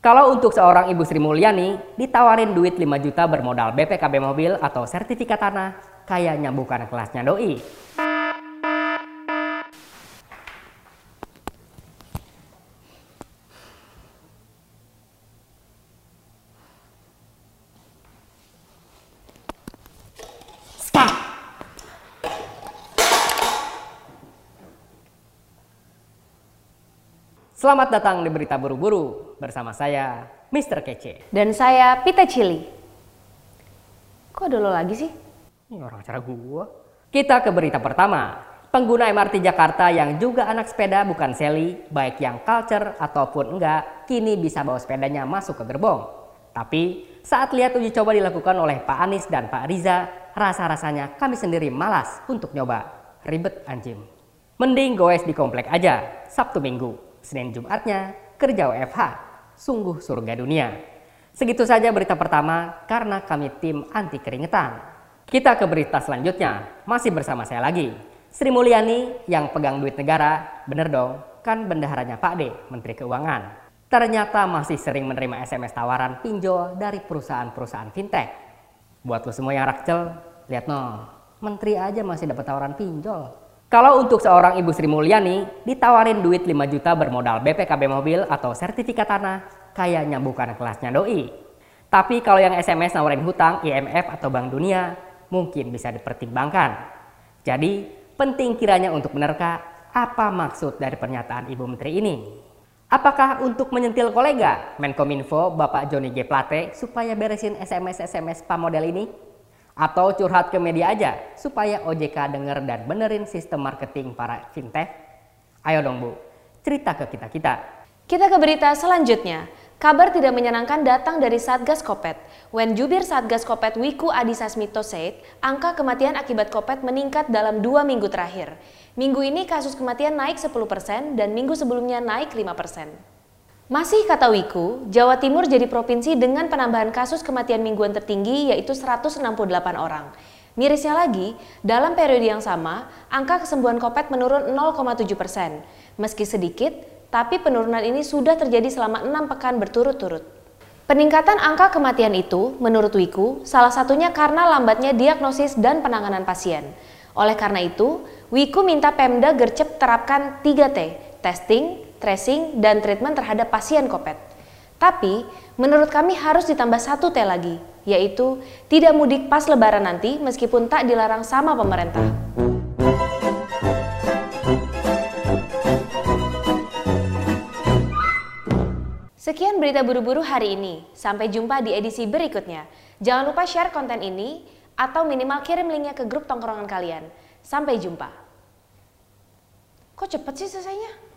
Kalau untuk seorang Ibu Sri Mulyani, ditawarin duit 5 juta bermodal BPKB mobil atau sertifikat tanah, kayaknya bukan kelasnya doi. Selamat datang di Berita Buru-Buru bersama saya, Mr. Kece. Dan saya Pita Chili. Kok ada lo lagi sih? Ini orang acara gua. Kita ke berita pertama. Pengguna MRT Jakarta yang juga anak sepeda bukan Sally, baik yang culture ataupun enggak, kini bisa bawa sepedanya masuk ke gerbong. Tapi saat lihat uji coba dilakukan oleh Pak Anies dan Pak Riza, rasa-rasanya kami sendiri malas untuk nyoba. Ribet anjing. Mending goes di komplek aja, Sabtu Minggu. Senin Jumatnya kerja WFH. Sungguh surga dunia. Segitu saja berita pertama karena kami tim anti keringetan. Kita ke berita selanjutnya, masih bersama saya lagi. Sri Mulyani yang pegang duit negara, bener dong, kan bendaharanya Pak D, Menteri Keuangan. Ternyata masih sering menerima SMS tawaran pinjol dari perusahaan-perusahaan fintech. Buat lo semua yang rakcel, lihat no, menteri aja masih dapat tawaran pinjol. Kalau untuk seorang Ibu Sri Mulyani, ditawarin duit 5 juta bermodal BPKB mobil atau sertifikat tanah, kayaknya bukan kelasnya doi. Tapi kalau yang SMS nawarin hutang, IMF atau Bank Dunia, mungkin bisa dipertimbangkan. Jadi, penting kiranya untuk menerka apa maksud dari pernyataan Ibu Menteri ini. Apakah untuk menyentil kolega Menkominfo Bapak Joni G. Plate supaya beresin SMS-SMS pamodel ini? Atau curhat ke media aja supaya OJK denger dan benerin sistem marketing para fintech? Ayo dong Bu, cerita ke kita-kita. Kita ke berita selanjutnya. Kabar tidak menyenangkan datang dari Satgas Kopet. When jubir Satgas Kopet Wiku Adhisa Smito said, angka kematian akibat Kopet meningkat dalam dua minggu terakhir. Minggu ini kasus kematian naik 10% dan minggu sebelumnya naik 5%. Masih kata Wiku, Jawa Timur jadi provinsi dengan penambahan kasus kematian mingguan tertinggi yaitu 168 orang. Mirisnya lagi, dalam periode yang sama, angka kesembuhan COVID menurun 0,7 persen. Meski sedikit, tapi penurunan ini sudah terjadi selama enam pekan berturut-turut. Peningkatan angka kematian itu, menurut Wiku, salah satunya karena lambatnya diagnosis dan penanganan pasien. Oleh karena itu, Wiku minta Pemda gercep terapkan 3T, testing, tracing, dan treatment terhadap pasien COVID. Tapi, menurut kami harus ditambah satu T lagi, yaitu tidak mudik pas lebaran nanti meskipun tak dilarang sama pemerintah. Sekian berita buru-buru hari ini. Sampai jumpa di edisi berikutnya. Jangan lupa share konten ini atau minimal kirim linknya ke grup tongkrongan kalian. Sampai jumpa. Kok cepet sih selesainya?